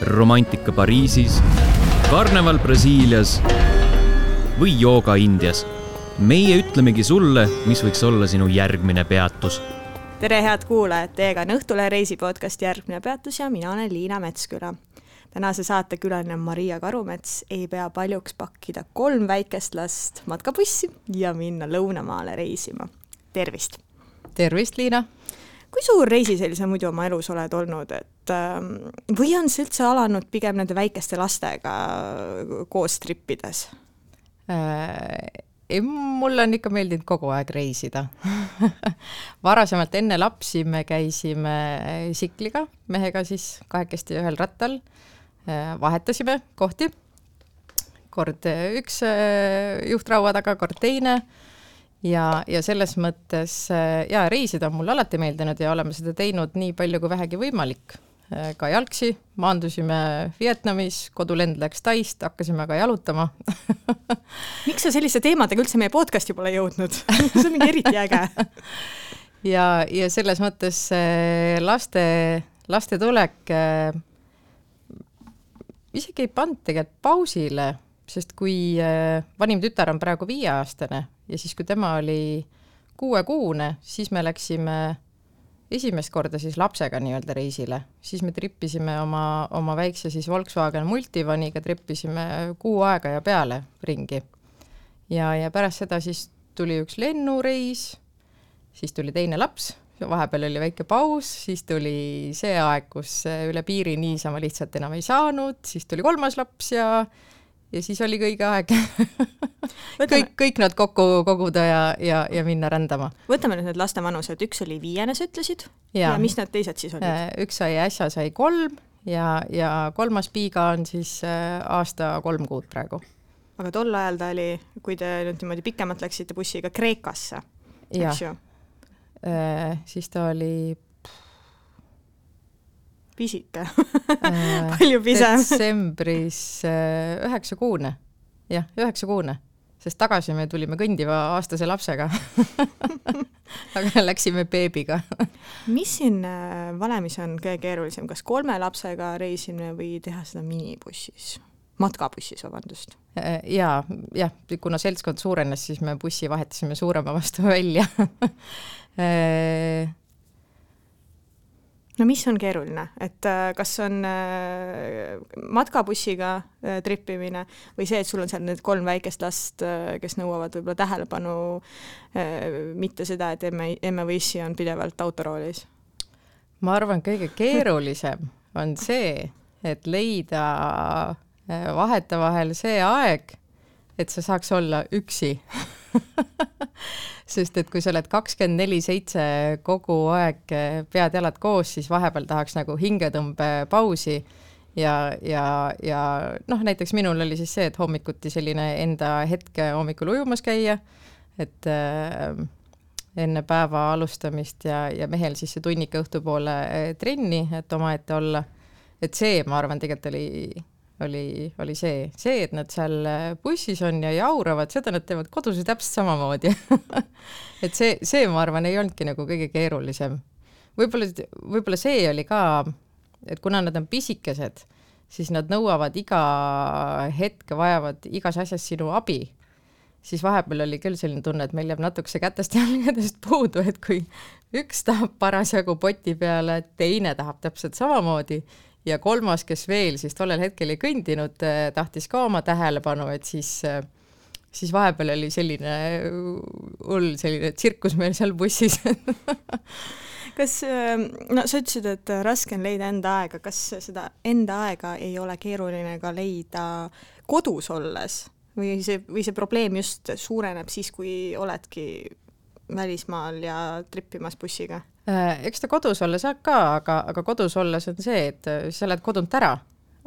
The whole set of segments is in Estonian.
romantika Pariisis, karneval Brasiilias või jooga Indias. meie ütlemegi sulle, mis võiks olla sinu järgmine peatus. tere, head kuulajad, teiega on Õhtulehe reisipodcast Järgmine peatus ja mina olen Liina Metsküla. tänase saate külaline on Maria Karumets, ei pea paljuks pakkida kolm väikest last matkabussi ja minna lõunamaale reisima. tervist! tervist, Liina! Kui suur reisiseilis sa muidu oma elus oled olnud, et ähm, või on see üldse alanud pigem nende väikeste lastega koos trippides? Äh,? ei, mulle on ikka meeldinud kogu aeg reisida. Varasemalt enne lapsi me käisime tsikliga, mehega siis kahekesti ühel rattal, äh, vahetasime kohti, kord üks äh, juhtraua taga, kord teine ja, ja selles mõttes äh, jaa, reisida on mulle alati meeldinud ja oleme seda teinud nii palju kui vähegi võimalik. Äh, ka jalgsi, maandusime Vietnamis, kodulend läks Taist, hakkasime ka jalutama miks sa selliste teemadega üldse meie podcast'i pole jõudnud see on mingi eriti äge ja, ja selles mõttes äh, laste, laste tulek isegi ei pannud tegelikult pausile, sest kui vanim tütar on praegu viieaastane ja siis, kui tema oli kuuekuune, siis me läksime esimest korda siis lapsega nii-öelda reisile, siis me trippisime oma, oma väikse siis Volkswagen Multivaniga, trippisime kuu aega ja peale ringi. ja, ja pärast seda siis tuli üks lennureis, siis tuli teine laps, vahepeal oli väike paus, siis tuli see aeg, kus üle piiri niisama lihtsalt enam ei saanud, siis tuli kolmas laps ja ja siis oli kõige aeg kõik, kõik nad kokku koguda ja, ja, ja minna rändama. võtame nüüd need laste vanused, üks oli viiene, sa ütlesid? ja mis need teised siis olid? Äh, üks sai äsja, sai kolm ja, ja kolmas piiga on siis äh, aasta kolm kuud praegu. aga tol ajal ta oli, kui te nüüd niimoodi pikemalt läksite bussiga Kreekasse, eks ju? Äh, siis ta oli pisike palju pisem. detsembris üheksakuune, jah, üheksakuune sest tagasi me tulime kõndiva aastase lapsega. Aga läksime beebiga. Mis siin äh, valemis on kõige keerulisem, kas kolme lapsega reisimine või teha seda minibussis? matkabussis, vabandust. Äh, jaa, jah, kuna seltskond suurenes, siis me bussi vahetasime suurema vastu välja. Äh, no mis on keeruline, et äh, kas on äh, matkabussiga äh, tripimine või see, et sul on seal need kolm väikest last, kes nõuavad võib-olla tähelepanu, mitte seda, et emme, emme või issi on pidevalt autoroolis? ma arvan, kõige keerulisem on see, et leida vahetevahel see aeg, et sa saaks olla üksi sest et kui sa oled kakskümmend neli seitse kogu aeg pead-jalad koos, siis vahepeal tahaks nagu hingetõmbepausi ja, ja, ja noh, näiteks minul oli siis see, et hommikuti selline enda hetk hommikul ujumas käia, et äh, enne päeva alustamist ja, ja mehel siis see tunnike õhtupoole äh, trenni, et omaette olla. et see, ma arvan, tegelikult oli oli, oli see, see, et nad seal bussis on ja jauravad, seda nad teevad kodus ju täpselt samamoodi et see, see, ma arvan, ei olnudki nagu kõige keerulisem. võib-olla, võib-olla see oli ka, et kuna nad on pisikesed, siis nad nõuavad iga hetk, vajavad igas asjas sinu abi, siis vahepeal oli küll selline tunne, et meil jääb natukese kätest jalgadest puudu, et kui üks tahab parasjagu poti peale, teine tahab täpselt samamoodi ja kolmas, kes veel siis tollel hetkel ei kõndinud, äh, tahtis ka oma tähelepanu, et siis äh, siis vahepeal oli selline äh, hull selline tsirkus meil seal bussis. Kas, no sa ütlesid, et raske on leida enda aega, kas seda enda aega ei ole keeruline ka leida kodus olles? Või see, või see probleem just suureneb siis, kui oledki välismaal ja trippimas bussiga? Äh, eks ta kodus olla saab ka, aga, aga kodus olles on see, et äh, sa lähed kodunt ära,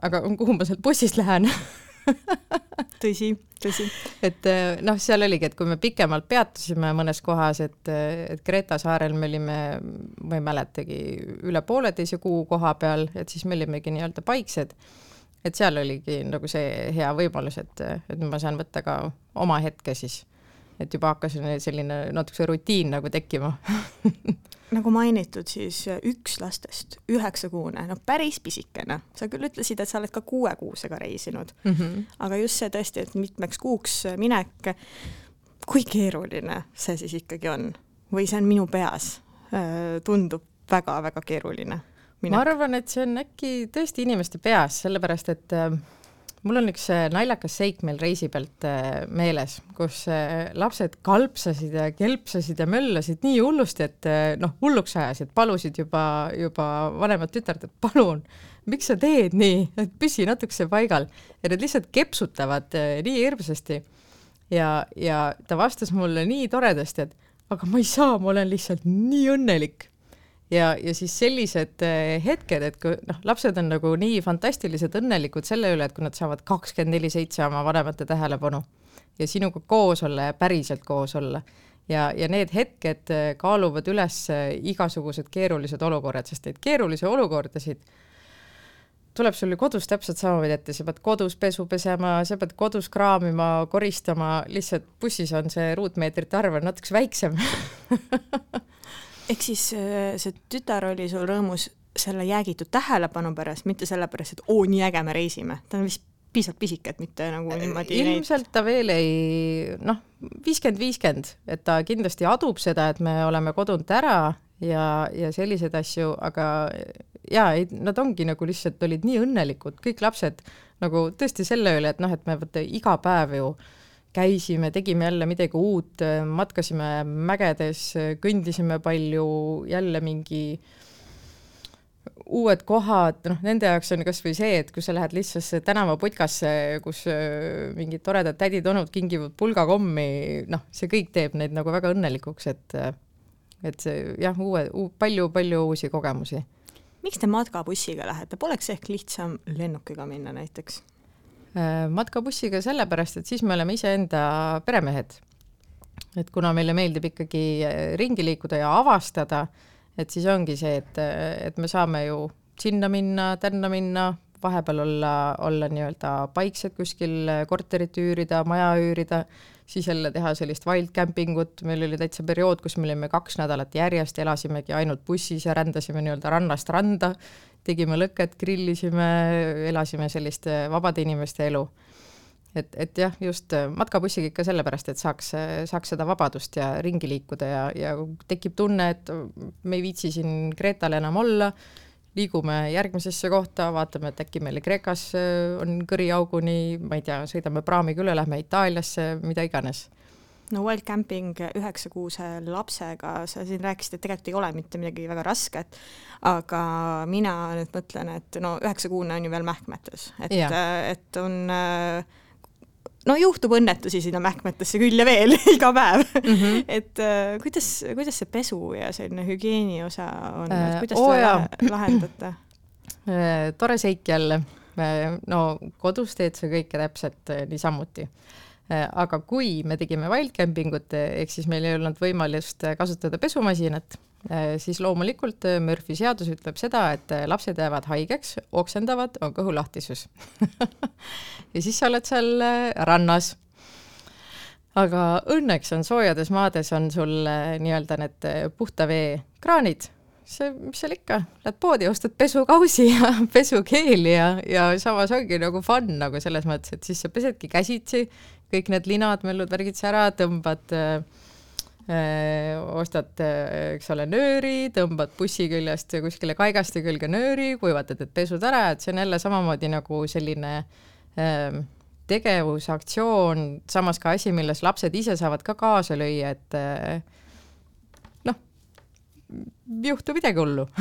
aga kuhu ma sealt bussist lähen tõsi, tõsi. et äh, noh, seal oligi, et kui me pikemalt peatusime mõnes kohas, et, et Kreta saarel me olime, ma ei mäletagi, üle pooleteise kuu koha peal, et siis me olimegi nii-öelda paiksed. et seal oligi nagu see hea võimalus, et, et ma saan võtta ka oma hetke siis et juba hakkas selline natukese rutiin nagu tekkima nagu mainitud, siis üks lastest, üheksakuune, no päris pisikene. sa küll ütlesid, et sa oled ka kuuekuusega reisinud mm, -hmm. aga just see tõesti, et mitmeks kuuks minek, kui keeruline see siis ikkagi on või see on minu peas, tundub väga-väga keeruline ma arvan, et see on äkki tõesti inimeste peas, sellepärast et äh, mul on üks äh, naljakas seik meil reisi pealt äh, meeles, kus äh, lapsed kalpsasid ja kelpsasid ja möllasid nii hullusti, et noh, hulluks ajasid, palusid juba, juba vanemat tütart, et palun, miks sa teed nii, et püsi natukese paigal ja nad lihtsalt kepsutavad nii hirmsasti. ja, ja ta vastas mulle nii toredasti, et aga ma ei saa, ma olen lihtsalt nii õnnelik ja, ja siis sellised eh, hetked, et kui noh, lapsed on nagu nii fantastiliselt õnnelikud selle üle, et kui nad saavad kakskümmend neli seitse oma vanemate tähelepanu ja sinuga koos olla ja päriselt koos olla. ja, ja need hetked eh, kaaluvad üles eh, igasugused keerulised olukorrad, sest neid keerulisi olukordasid tuleb sul ju kodus täpselt samamoodi ette, sa pead kodus pesu pesema, sa pead kodus kraamima, koristama, lihtsalt bussis on see ruutmeetrite arv on natukese väiksem ehk siis äh, see tütar oli sul rõõmus selle jäägitud tähelepanu pärast, mitte sellepärast, et oo, nii äge, me reisime, ta on vist piisavalt pisike, et mitte nagu äh, niimoodi ilmselt neid... ta veel ei noh, viiskümmend, viiskümmend, et ta kindlasti adub seda, et me oleme kodunt ära ja, ja selliseid asju, aga jaa, ei, nad ongi nagu lihtsalt olid nii õnnelikud, kõik lapsed nagu tõesti selle üle, et noh, et me vaata iga päev ju äh, käisime, tegime jälle midagi uut, matkasime mägedes, kõndisime palju, jälle mingi uued kohad, noh, nende jaoks on kas või see, et kui sa lähed lihtsasse tänavaputkasse, kus äh, mingid toredad tädid-onud kingivad pulgakommi, noh, see kõik teeb neid nagu väga õnnelikuks, et et see jah, uue, palju-palju uusi kogemusi. miks te matkabussiga lähete, poleks ehk lihtsam lennukiga minna näiteks? Äh, matkabussiga sellepärast, et siis me oleme iseenda peremehed. et kuna meile meeldib ikkagi äh, ringi liikuda ja avastada, et siis ongi see, et, äh, et me saame ju sinna minna, tänna minna, vahepeal olla, olla nii-öelda paiksed kuskil, korterit üürida, maja üürida, siis jälle teha sellist wild camping ut, meil oli täitsa periood, kus me olime kaks nädalat järjest, elasimegi ainult bussis ja rändasime nii-öelda rannast randa tegime lõket, grillisime, elasime sellist äh, vabade inimeste elu. et, et jah, just äh, matkabussiga ikka sellepärast, et saaks, äh, saaks seda vabadust ja ringi liikuda ja, ja tekib tunne, et me ei viitsi siin Kreetal enam olla, liigume järgmisesse kohta, vaatame, et äkki meil Kreekas on kõriauguni, ma ei tea, sõidame praamiga üle, lähme Itaaliasse, mida iganes no wild camping üheksakuuse lapsega, sa siin rääkisid, et tegelikult ei ole mitte midagi väga rasket, aga mina nüüd mõtlen, et no üheksakuune on ju veel mähkmetes, et, et on no juhtub õnnetusi sinna mähkmetesse küll ja veel iga päev mm. -hmm. et kuidas, kuidas see pesu ja selline hügieeni osa on äh,, kuidas oh, te lahendate äh,? tore seik jälle, no kodus teed sa kõike täpselt äh, niisamuti Äh, aga kui me tegime wildcamping ut, ehk siis meil ei olnud võimalust kasutada pesumasinat, äh, siis loomulikult äh, Murphy seadus ütleb seda, et lapsed jäävad haigeks, oksendavad, on kõhulahtisus ja siis sa oled seal rannas. aga õnneks on soojades maades on sul nii-öelda need puhta vee kraanid see, mis seal ikka, lähed poodi, ostad pesukausi ja pesukeeli ja, ja samas ongi nagu fun nagu selles mõttes, et siis sa pesedki käsitsi kõik need linad, möllud, värgid sa ära tõmbad äh, äh,, ostad, äh, eks ole, nööri, tõmbad bussi küljest kuskile kaikaste külge nööri, kuivatad need pesud ära, et see on jälle samamoodi nagu selline äh, tegevus, aktsioon, samas ka asi, milles lapsed ise saavad ka kaasa lüüa, et äh, noh, juhtu midagi hullu.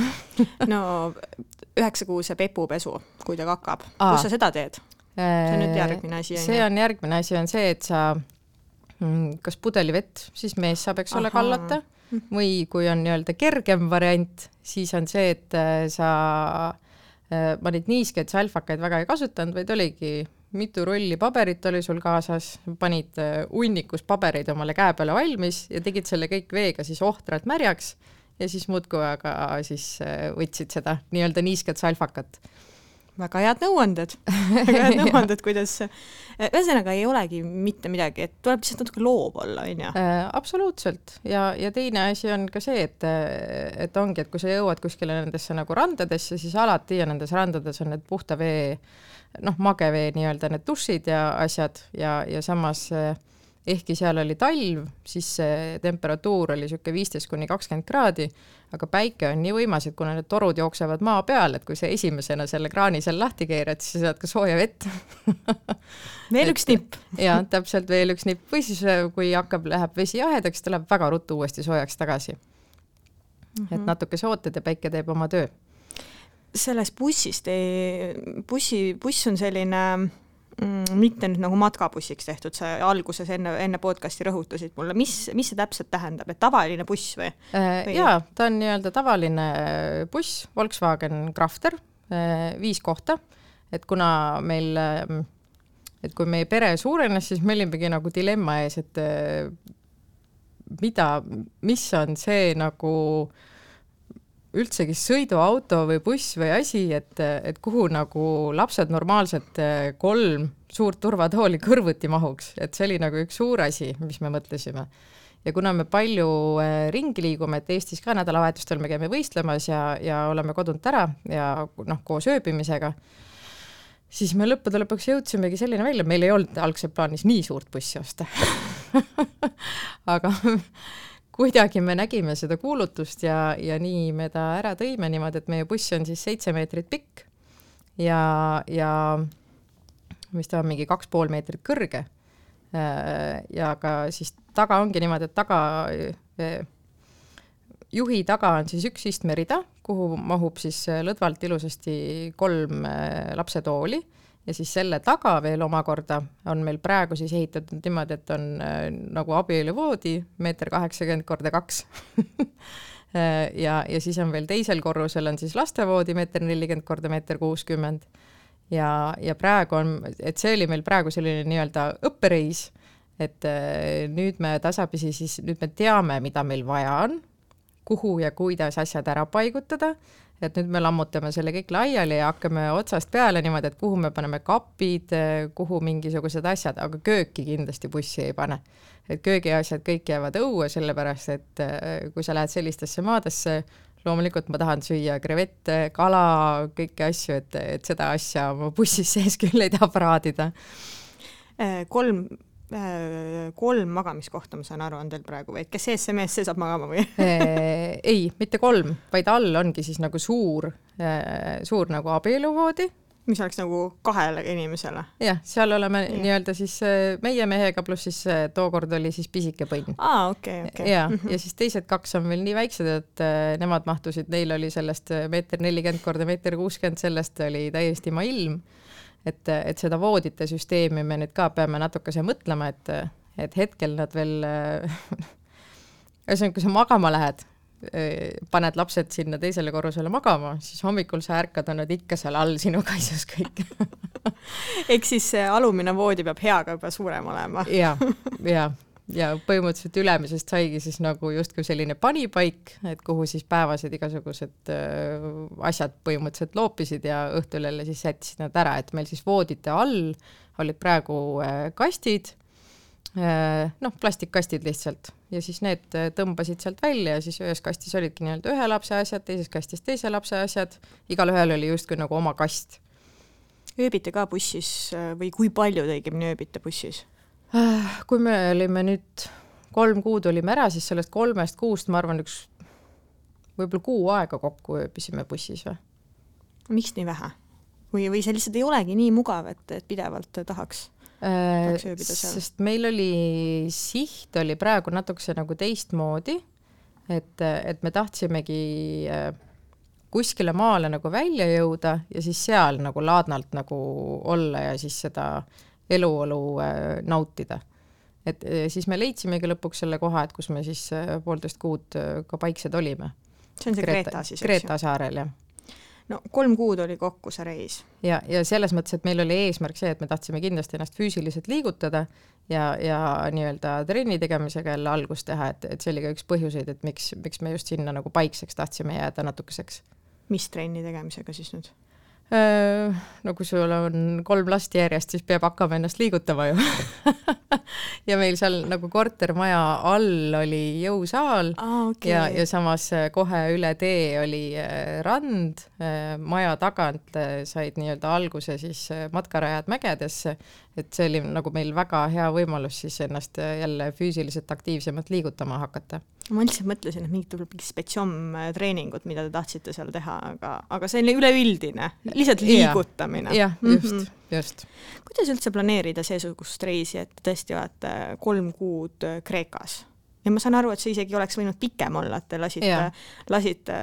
No üheksakuuse pepupesu, kui ta kakab, kus sa seda teed? See on nüüd järgmine asi, on ju? see on järgmine asi, on see, et sa mm, kas pudelivett, siis mees saab, eks ole, kallata, või kui on nii-öelda kergem variant, siis on see, et äh, sa, äh, ma neid niiskeid salfakaid väga ei kasutanud, vaid oligi mitu rolli paberit oli sul kaasas, panid äh, hunnikus pabereid omale käe peale valmis ja tegid selle kõik veega siis ohtralt märjaks ja siis muudkui aga siis võtsid seda nii-öelda niisket salfakat väga head nõuanded. Väga head nõuanded, kuidas, ühesõnaga ei olegi mitte midagi, et tuleb lihtsalt natuke loov olla, on ju? Äh, absoluutselt. Ja, ja teine asi on ka see, et, et ongi, et kui sa jõuad kuskile nendesse nagu randadesse, siis alati ja nendes randades on need puhta vee noh, magevee nii-öelda need dušid ja asjad ja, ja samas ehkki seal oli talv, siis see temperatuur oli niisugune viisteist kuni kakskümmend kraadi aga päike on nii võimas, et kuna need torud jooksevad maa peal, et kui sa esimesena selle kraani seal lahti keerad, siis sa saad ka sooja vett veel üks nipp. jaa, täpselt veel üks nipp või siis äh, kui hakkab, läheb vesi jahedaks, ta läheb väga ruttu uuesti soojaks tagasi mm. -hmm. et natukese ootad ja päike teeb oma töö. sellest bussist ei, bussi, buss on selline mitte nüüd nagu matkabussiks tehtud, sa alguses enne, enne podcast'i rõhutasid mulle, mis, mis see täpselt tähendab, et tavaline buss või, äh, või...? jaa, ta on nii-öelda tavaline äh, buss, Volkswagen Crafter, äh, viis kohta, et kuna meil, et kui meie pere suurenes, siis me olimegi nagu dilemma ees, et mida, mis on see nagu üldsegi sõiduauto või buss või asi, et, et kuhu nagu lapsed normaalselt kolm suurt turvatooli kõrvuti mahuks, et see oli nagu üks suur asi, mis me mõtlesime. ja kuna me palju äh, ringi liigume, et Eestis ka nädalavahetustel me käime võistlemas ja, ja oleme kodunt ära ja noh, koos ööbimisega, siis me lõppude lõpuks jõudsimegi selline välja, meil ei olnud algselt plaanis nii suurt bussi osta aga kuidagi me nägime seda kuulutust ja, ja nii me ta ära tõime niimoodi, et meie buss on siis seitse meetrit pikk ja, ja mis ta on, mingi kaks pool meetrit kõrge. Äh, ja ka siis taga ongi niimoodi, et taga, äh, juhi taga on siis üks istmerida, kuhu mahub siis lõdvalt ilusasti kolm äh, lapsetooli ja siis selle taga veel omakorda on meil praegu siis ehitatud niimoodi, et on äh, nagu abieluvoodi meeter kaheksakümmend korda kaks. Äh, ja, ja siis on veel teisel korrusel on siis lastevoodi meeter nelikümmend korda meeter kuuskümmend. Ja, ja praegu on, et see oli meil praegu selline nii-öelda õppereis, et äh, nüüd me tasapisi siis, nüüd me teame, mida meil vaja on, kuhu ja kuidas asjad ära paigutada et nüüd me lammutame selle kõik laiali ja hakkame otsast peale niimoodi, et kuhu me paneme kapid, kuhu mingisugused asjad, aga kööki kindlasti bussi ei pane. et köögiasjad kõik jäävad õue, sellepärast et äh, kui sa lähed sellistesse maadesse, loomulikult ma tahan süüa krevette, kala, kõiki asju, et, et seda asja ma bussis sees küll ei taha praadida. Äh, kolm kolm magamiskohta, ma saan aru, on teil praegu või, kes ees, see mees, see saab magama või äh, ei, mitte kolm, vaid all ongi siis nagu suur, äh, suur nagu abieluvoodi. mis oleks nagu kahele inimesele? jah, seal oleme nii-öelda siis meie mehega, pluss siis tookord oli siis pisike põnn. aa, okei, okei. ja, mhm. ja siis teised kaks on veel nii väiksed, et nemad mahtusid, neil oli sellest meeter nelikümmend korda meeter kuuskümmend, sellest oli täiesti ilma ilm et, et seda voodite süsteemi me nüüd ka peame natukese mõtlema, et, et hetkel nad veel ühesõnaga, kui sa magama lähed, paned lapsed sinna teisele korrusele magama, siis hommikul sa ärkad, on nad ikka seal all sinu kaisus kõik. Ehk siis see alumine voodi peab heaga juba suurem olema. Ja, ja ja põhimõtteliselt Ülemisest saigi siis nagu justkui selline panipaik, et kuhu siis päevased igasugused äh, asjad põhimõtteliselt loopisid ja õhtul jälle siis sättisid nad ära, et meil siis voodite all olid praegu äh, kastid äh,, noh, plastikkastid lihtsalt ja siis need äh, tõmbasid sealt välja ja siis ühes kastis olidki nii-öelda ühe lapse asjad, teises kastis teise lapse asjad, igalühel oli justkui nagu oma kast. ööbite ka bussis äh, või kui palju te õigemini ööbite bussis? Äh, kui me olime nüüd kolm kuud olime ära, siis sellest kolmest kuust ma arvan, üks võib-olla kuu aega kokku ööbisime bussis või. miks nii vähe? või, või see lihtsalt ei olegi nii mugav, et, et pidevalt tahaks, seal? sest meil oli, siht oli praegu natukese nagu teistmoodi, et, et me tahtsimegi äh, kuskile maale nagu välja jõuda ja siis seal nagu laadnalt nagu olla ja siis seda äh, eluolu äh, nautida. et äh, siis me leidsimegi lõpuks selle koha, et kus me siis äh, poolteist kuud ka paiksed olime. see on see Kreeta, Kreeta siis, eks ju? Kreeta saarel, jah no kolm kuud oli kokku see reis. ja, ja selles mõttes, et meil oli eesmärk see, et me tahtsime kindlasti ennast füüsiliselt liigutada ja, ja nii-öelda trenni tegemisega jälle algust teha, et, et see oli ka üks põhjuseid, et miks, miks me just sinna nagu paikseks tahtsime jääda natukeseks. mis trenni tegemisega siis nüüd? Äh, no kui sul on kolm last järjest, siis peab hakkama ennast liigutama ju. Ja meil seal nagu kortermaja all oli jõusaal ah, okay. ja, ja samas äh, kohe üle tee oli äh, rand, maja tagant said nii-öelda alguse siis matkarajad mägedesse, et see oli nagu meil väga hea võimalus siis ennast jälle füüsiliselt aktiivsemalt liigutama hakata ma üldse mõtlesin, et mingid võib-olla mingid spetsiomtreeningud, mida te tahtsite seal teha, aga, aga see oli üleüldine, lihtsalt liigutamine. jah, just mm, -hmm. just. kuidas üldse planeerida seesugust reisi, et tõesti olete kolm kuud Kreekas? ja ma saan aru, et see isegi oleks võinud pikem olla, et te lasite, lasite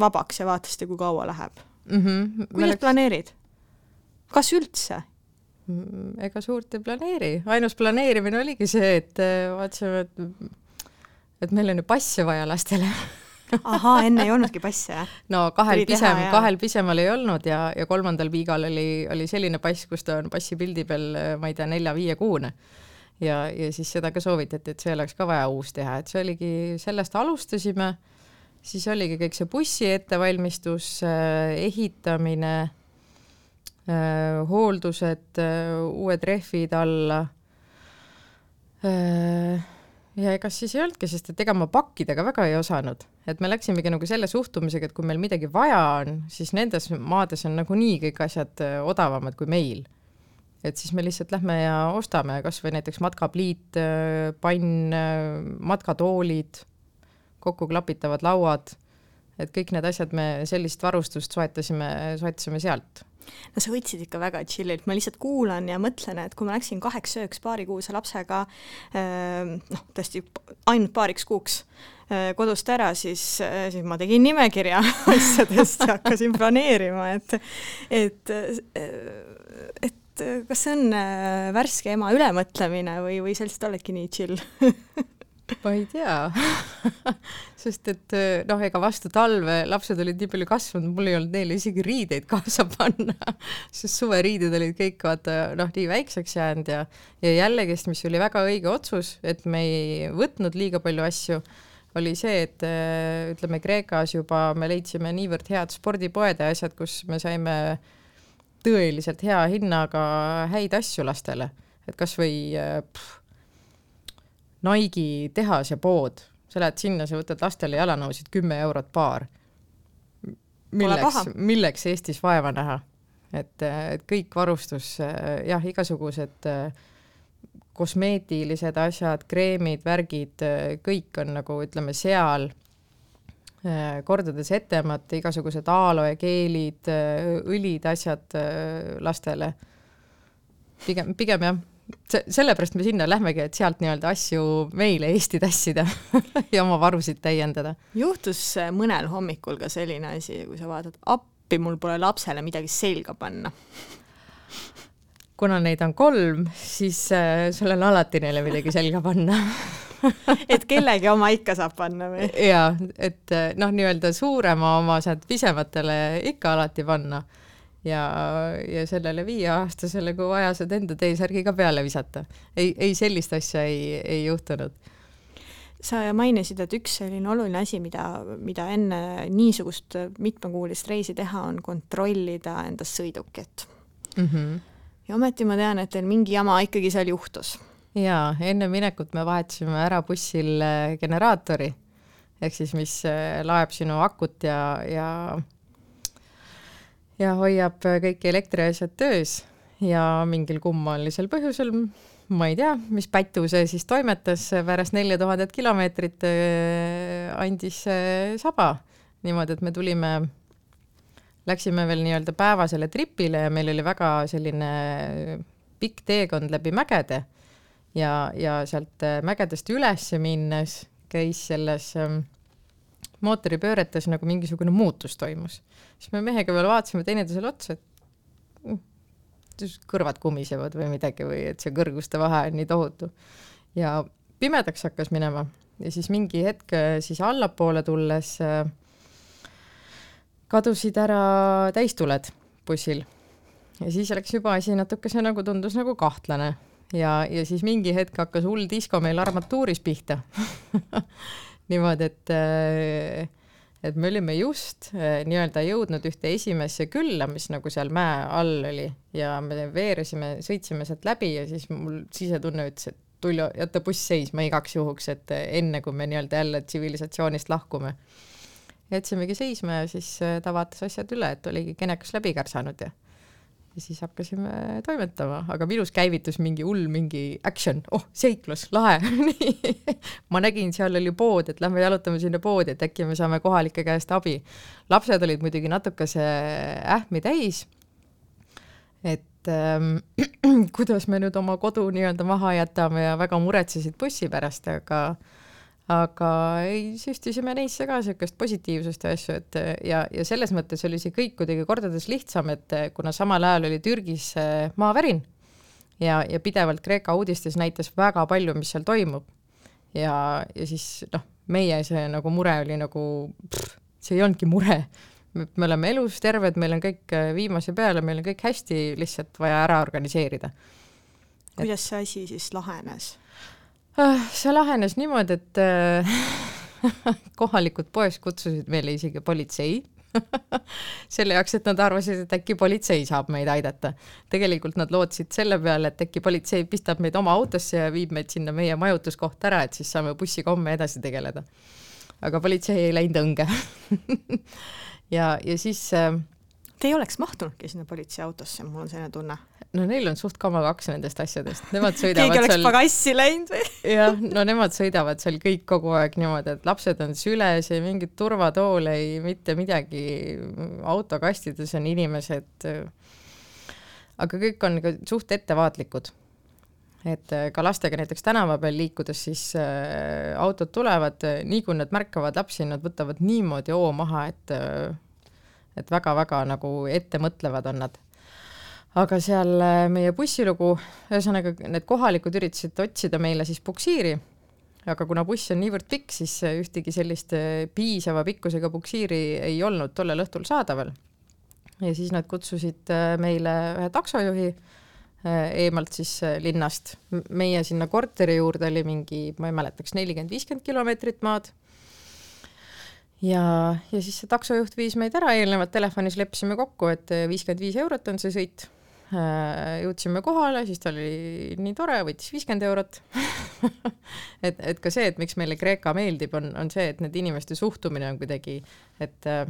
vabaks ja vaatasite, kui kaua läheb mm. -hmm. kuidas läks... planeerid? kas üldse? Mm, ega suurt ei planeeri, ainus planeerimine oligi see, et äh, vaatasime, et et meil on ju passe vaja lastele. Ahaa, enne ei olnudki passe, jah? no kahel Tuli pisem, kahel pisemal ei olnud ja, ja kolmandal piigal oli, oli selline pass, kus ta on passipildi peal, ma ei tea, nelja-viiekuune. ja, ja siis seda ka soovitati, et see oleks ka vaja uus teha, et see oligi, sellest alustasime, siis oligi kõik see bussi ettevalmistus, ehitamine, hooldused, uued rehvid alla. Ja ega siis ei olnudki, sest et ega ma pakkida ka väga ei osanud, et me läksimegi nagu selle suhtumisega, et kui meil midagi vaja on, siis nendes maades on nagunii kõik asjad äh, odavamad kui meil. et siis me lihtsalt lähme ja ostame kas või näiteks matkapliit, äh, pann, äh, matkatoolid, kokkuklapitavad lauad, et kõik need asjad me sellist varustust soetasime, soetasime sealt no sa võtsid ikka väga chill'ilt, ma lihtsalt kuulan ja mõtlen, et kui ma läksin kaheks ööks paarikuuse lapsega ähm, noh, tõesti ainult paariks kuuks äh, kodust ära, siis, äh, siis ma tegin nimekirja asjadest ja hakkasin planeerima, et, et, äh, et kas see on värske ema ülemõtlemine või, või sa lihtsalt oledki nii chill ma ei tea. Sest et noh, ega vastu talve lapsed olid nii palju kasvanud, mul ei olnud neile isegi riideid kaasa panna. Sest suveriided olid kõik vaata noh, nii väikseks jäänud ja ja jällegist, mis oli väga õige otsus, et me ei võtnud liiga palju asju, oli see, et ütleme, Kreekas juba me leidsime niivõrd head spordipoed ja asjad, kus me saime tõeliselt hea hinnaga häid asju lastele, et kasvõi pff, Nike'i tehas ja pood, sa lähed sinna, sa võtad lastele jalanõusid kümme eurot paar. milleks, milleks Eestis vaeva näha? et, et kõik varustus, jah, igasugused kosmeetilised asjad, kreemid, värgid, kõik on nagu ütleme seal kordades etemad, igasugused aloekeelid, õlid, asjad lastele. pigem, pigem jah sellepärast me sinna lähmegi, et sealt nii-öelda asju meile Eesti tassida ja oma varusid täiendada. juhtus mõnel hommikul ka selline asi, kui sa vaatad, appi, mul pole lapsele midagi selga panna kuna neid on kolm, siis äh, sul on alati neile midagi selga panna et kellegi oma ikka saab panna või? jaa, et äh, noh, nii-öelda suurema oma saad pisematele ikka alati panna ja, ja sellele viieaastasele, kui vaja, saad enda T-särgi ka peale visata. ei, ei sellist asja ei, ei juhtunud. sa mainisid, et üks selline oluline asi, mida, mida enne niisugust mitmekuulist reisi teha, on kontrollida enda sõidukit mm. -hmm. ja ometi ma tean, et teil mingi jama ikkagi seal juhtus. jaa, enne minekut me vahetasime ära bussil generaatori, ehk siis mis laeb sinu akut ja, ja ja hoiab kõik elektriasjad töös ja mingil kummalisel põhjusel, ma ei tea, mis pätu see siis toimetas, pärast nelja tuhandet kilomeetrit äh, andis saba. niimoodi, et me tulime, läksime veel nii-öelda päevasele tripile ja meil oli väga selline pikk teekond läbi mägede ja, ja sealt mägedest üles minnes käis selles äh, mootoripööretes nagu mingisugune muutus toimus. Siis me mehega veel vaatasime teineteisele otsa, et mm, kõrvad kumisevad või midagi või et see kõrguste vahe on nii tohutu. ja pimedaks hakkas minema ja siis mingi hetk siis allapoole tulles äh, kadusid ära täistuled bussil. ja siis läks juba asi natukese nagu tundus nagu kahtlane ja, ja siis mingi hetk hakkas hull disko meil armatuuris pihta niimoodi, et, äh, et me olime just äh, nii-öelda jõudnud ühte esimesse külla, mis nagu seal mäe all oli ja me veeresime, sõitsime sealt läbi ja siis mul sisetunne ütles, et Tuljo, jäta buss seisma igaks juhuks, et enne kui me nii-öelda jälle tsivilisatsioonist lahkume. jätsimegi seisma ja siis äh, ta vaatas asjad üle, et oligi kenekas läbi kärsanud ja ja siis hakkasime toimetama, aga minus käivitus mingi hull mingi action, oh seiklus, lahe. Ma nägin, seal oli pood, et lähme jalutame sinna poodi, et äkki me saame kohalike käest abi. lapsed olid muidugi natukese ähmi täis, et ähm, kuidas me nüüd oma kodu nii-öelda maha jätame ja väga muretsesid bussi pärast, aga aga ei, süstisime neisse ka niisugust positiivsust ja asju, et ja, ja selles mõttes oli see kõik kuidagi kordades lihtsam, et kuna samal ajal oli Türgis maavärin ja, ja pidevalt Kreeka uudistes näitas väga palju, mis seal toimub. ja, ja siis noh, meie see nagu mure oli nagu, see ei olnudki mure, me oleme elus terved, meil on kõik viimase peale, meil on kõik hästi, lihtsalt vaja ära organiseerida. kuidas see asi siis lahenes? Ah, see lahenes niimoodi, et äh, kohalikud poes kutsusid meile isegi politsei selle jaoks, et nad arvasid, et äkki politsei saab meid aidata. tegelikult nad lootsid selle peale, et äkki politsei pistab meid oma autosse ja viib meid sinna meie majutuskohta ära, et siis saame bussiga homme edasi tegeleda. aga politsei ei läinud õnge ja, ja siis äh, Te ei oleks mahtunudki sinna politseiautosse, mul on selline tunne no neil on suht kama kaks nendest asjadest, nemad sõidavad keegi oleks seal... pagassi läinud või? jah, no nemad sõidavad seal kõik kogu aeg niimoodi, et lapsed on süles, ei mingit turvatoole, ei mitte midagi, autokastides on inimesed, aga kõik on ka suht ettevaatlikud. et ka lastega näiteks tänava peal liikudes, siis äh, autod tulevad, nii kui nad märkavad lapsi, nad võtavad niimoodi hoo maha, et äh, et väga-väga nagu ettemõtlevad on nad aga seal äh, meie bussilugu, ühesõnaga need kohalikud üritasid otsida meile siis puksiiri, aga kuna buss on niivõrd pikk, siis äh, ühtegi sellist äh, piisava pikkusega puksiiri ei olnud tollel õhtul saadaval. ja siis nad kutsusid meile ühe taksojuhi eemalt siis linnast, meie sinna korteri juurde oli mingi, ma ei mäleta, kas nelikümmend, viiskümmend kilomeetrit maad. Ja, ja siis see taksojuht viis meid ära, eelnevalt telefonis leppisime kokku, et viiskümmend viis eurot on see sõit jõudsime kohale, siis ta oli nii tore, võttis viiskümmend eurot et, et ka see, et miks meile Kreeka meeldib, on, on see, et need inimeste suhtumine on kuidagi, et äh,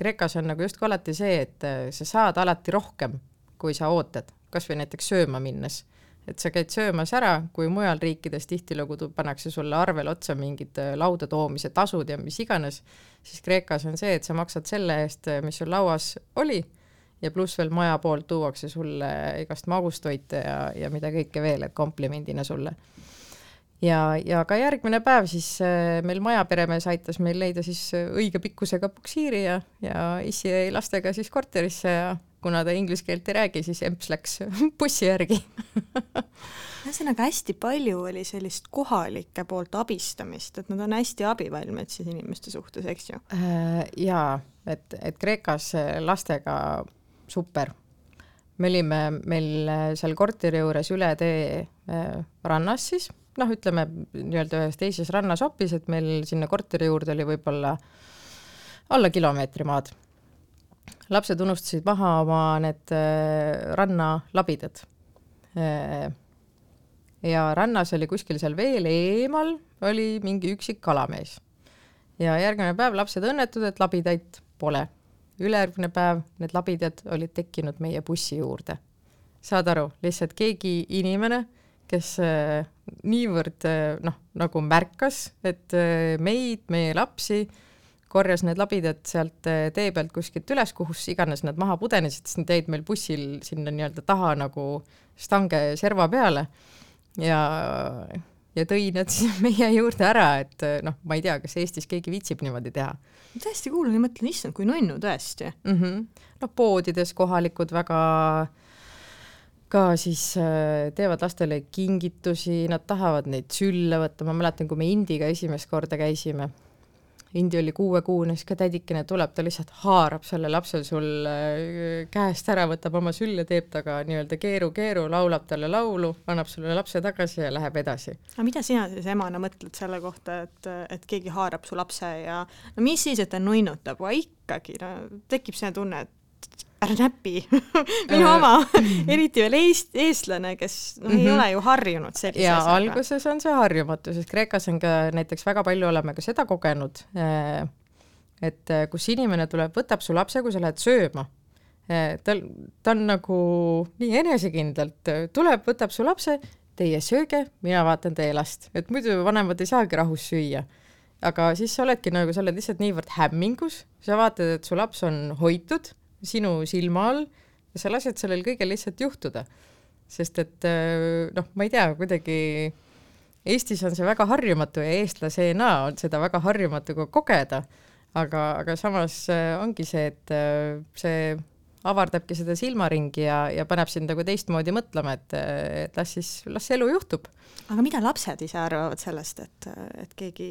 Kreekas on nagu justkui alati see, et äh, sa saad alati rohkem, kui sa ootad, kas või näiteks sööma minnes. et sa käid söömas ära, kui mujal riikides tihtilugu pannakse sulle arvele otsa mingid äh, lauda toomise tasud ja mis iganes, siis Kreekas on see, et sa maksad selle eest, äh, mis sul lauas oli ja pluss veel maja poolt tuuakse sulle igast magustoite ja, ja mida kõike veel, et komplimendina sulle. ja, ja ka järgmine päev siis äh, meil majaperemees aitas meil leida siis äh, õige pikkusega puksiiri ja, ja issi jäi lastega siis korterisse ja kuna ta inglise keelt ei räägi, siis emps läks bussi järgi ühesõnaga hästi palju oli sellist kohalike poolt abistamist, et nad on hästi abivalmid siis inimeste suhtes, eks ju? Äh, jaa, et, et Kreekas lastega super. me olime meil äh, seal korteri juures üle tee äh, rannas siis, noh, ütleme nii-öelda ühes teises rannasopis, et meil sinna korteri juurde oli võib-olla alla kilomeetri maad. lapsed unustasid maha oma need äh, rannalabidad ja rannas oli kuskil seal veel eemal oli mingi üksik kalamees. ja järgmine päev lapsed õnnetud, et labidaid pole ülejärgmine päev need labidad olid tekkinud meie bussi juurde. saad aru, lihtsalt keegi inimene, kes äh, niivõrd äh, noh, nagu märkas, et äh, meid, meie lapsi, korjas need labidad sealt tee pealt kuskilt üles, kus iganes nad maha pudenesid, siis nad jäid meil bussil sinna nii-öelda taha nagu stange serva peale ja ja tõi nad siis meie juurde ära, et noh, ma ei tea, kas Eestis keegi viitsib niimoodi teha. täiesti kuulan ja mõtlen, issand, kui nunnu tõesti mm. -hmm. noh, poodides kohalikud väga ka siis äh, teevad lastele kingitusi, nad tahavad neid sülle võtta, ma mäletan, kui me Indiga esimest korda käisime, Indi oli kuuekuune, siis ka tädikene tuleb, ta lihtsalt haarab selle lapse sul äh, käest ära, võtab oma sülle, teeb temaga nii-öelda keeru-keeru, laulab talle laulu, annab sulle lapse tagasi ja läheb edasi. aga mida sina siis emana mõtled selle kohta, et, et keegi haarab su lapse ja no mis siis, et ta nunnutab, aga ikkagi no tekib selline tunne, et ära näpi minu Äh, oma, eriti veel eest-, eestlane, kes no, -hmm. ei Mhm. ole ju harjunud sellise ja asjaga. alguses on see harjumatu, sest Kreekas on ka näiteks väga palju oleme ka seda kogenud, et äh, kus inimene tuleb, võtab su lapse, kui sa lähed sööma, tal, ta on nagu nii enesekindlalt, tuleb, võtab su lapse, teie sööge, mina vaatan teie last, et muidu vanemad ei saagi rahus süüa. aga siis sa oledki nagu, sa oled lihtsalt niivõrd hämmingus, sa vaatad, et su laps on hoitud sinu silma all ja sa lased sellel kõigel lihtsalt juhtuda sest et noh, ma ei tea, kuidagi Eestis on see väga harjumatu ja eestlasena on seda väga harjumatu ka kogeda, aga, aga samas äh, ongi see, et äh, see avardabki seda silmaringi ja, ja paneb sind nagu teistmoodi mõtlema, et, et las siis, las elu juhtub. aga mida lapsed ise arvavad sellest, et, et keegi,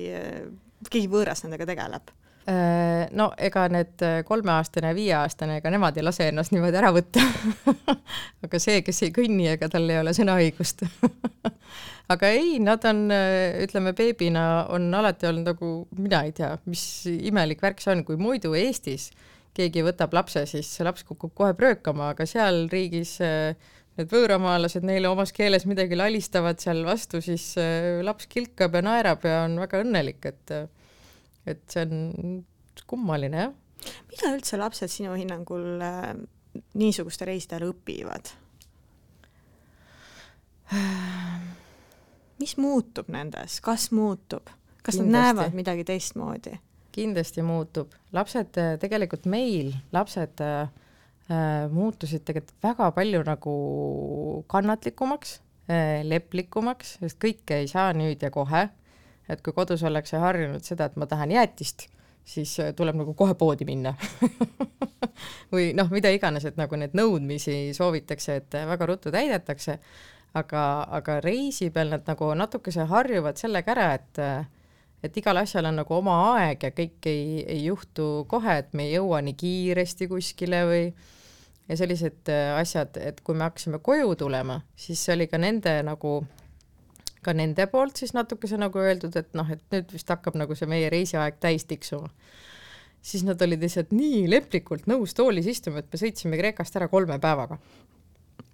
keegi võõras nendega tegeleb? Äh, no ega need kolmeaastane ja viieaastane, ega nemad ei lase ennast niimoodi ära võtta. Aga see, kes ei kõnni, ega tal ei ole sõnaõigust. Aga ei, nad on, ütleme beebina on alati olnud nagu, mina ei tea, mis imelik värk see on, kui muidu Eestis keegi võtab lapse, siis laps kukub kohe pröökama, aga seal riigis need võõramaalased neile omas keeles midagi lalistavad seal vastu, siis laps kilkab ja naerab ja on väga õnnelik, et et see on kummaline, jah. mida üldse lapsed sinu hinnangul äh, niisuguste reiside ajal õpivad? mis muutub nendes, kas muutub, kas Kindlasti. nad näevad midagi teistmoodi? kindlasti muutub, lapsed tegelikult meil, lapsed äh, muutusid tegelikult väga palju nagu kannatlikumaks äh,, leplikumaks, sest kõike ei saa nüüd ja kohe. Et kui kodus ollakse harjunud seda, et ma tahan jäätist, siis tuleb nagu kohe poodi minna või noh, mida iganes, et nagu neid nõudmisi soovitakse, et väga ruttu täidetakse aga, aga reisi peal nad nagu natukese harjuvad sellega ära, et et igal asjal on nagu oma aeg ja kõik ei, ei juhtu kohe, et me ei jõua nii kiiresti kuskile või ja sellised asjad, et kui me hakkasime koju tulema, siis see oli ka nende nagu, ka nende poolt siis natukese nagu öeldud, et noh, et nüüd vist hakkab nagu see meie reisiaeg täis tiksuma. siis nad olid lihtsalt nii leplikult nõus toolis istuma, et me sõitsime Kreekast ära kolme päevaga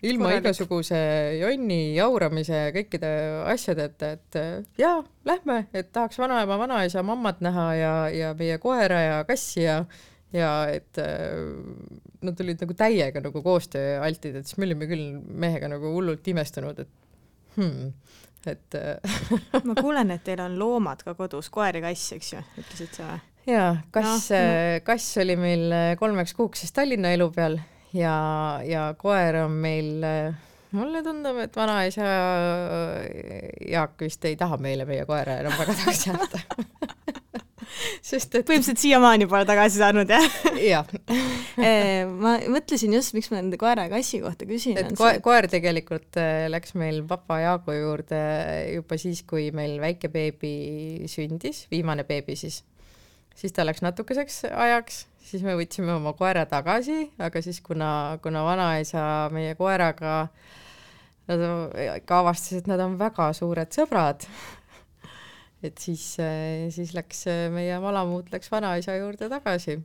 ilma Korralik. igasuguse jonni jauramise ja kõikide asjadeta, et jaa, lähme, et tahaks vanaema, vanaisa, mammat näha ja, ja meie koera ja kassi ja ja et nad olid nagu täiega nagu koostööaltid, et siis me olime küll mehega nagu hullult imestunud, et hmm, et ma kuulen, et teil on loomad ka kodus, koer ja kass, eks ju, ütlesid sa või? jaa, kass no,, no. kass oli meil kolmeks kuuks siis Tallinna elu peal ja, ja koer on meil, mulle tundub, et vanaisa Jaak vist ei taha meile meie koera enam väga tagasi anda sest et põhimõtteliselt siiamaani pole tagasi saanud, jah? jah ma mõtlesin just, miks ma nende koera ja kassi kohta küsin. et koer, koer tegelikult läks meil papa Jaagu juurde juba siis, kui meil väike beebi sündis, viimane beebi siis. siis ta läks natukeseks ajaks siis me võtsime oma koera tagasi, aga siis kuna, kuna vanaisa meie koeraga, nad ka avastasid, et nad on väga suured sõbrad. Et siis, siis läks meie malamuut läks vanaisa juurde tagasi